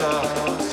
outside.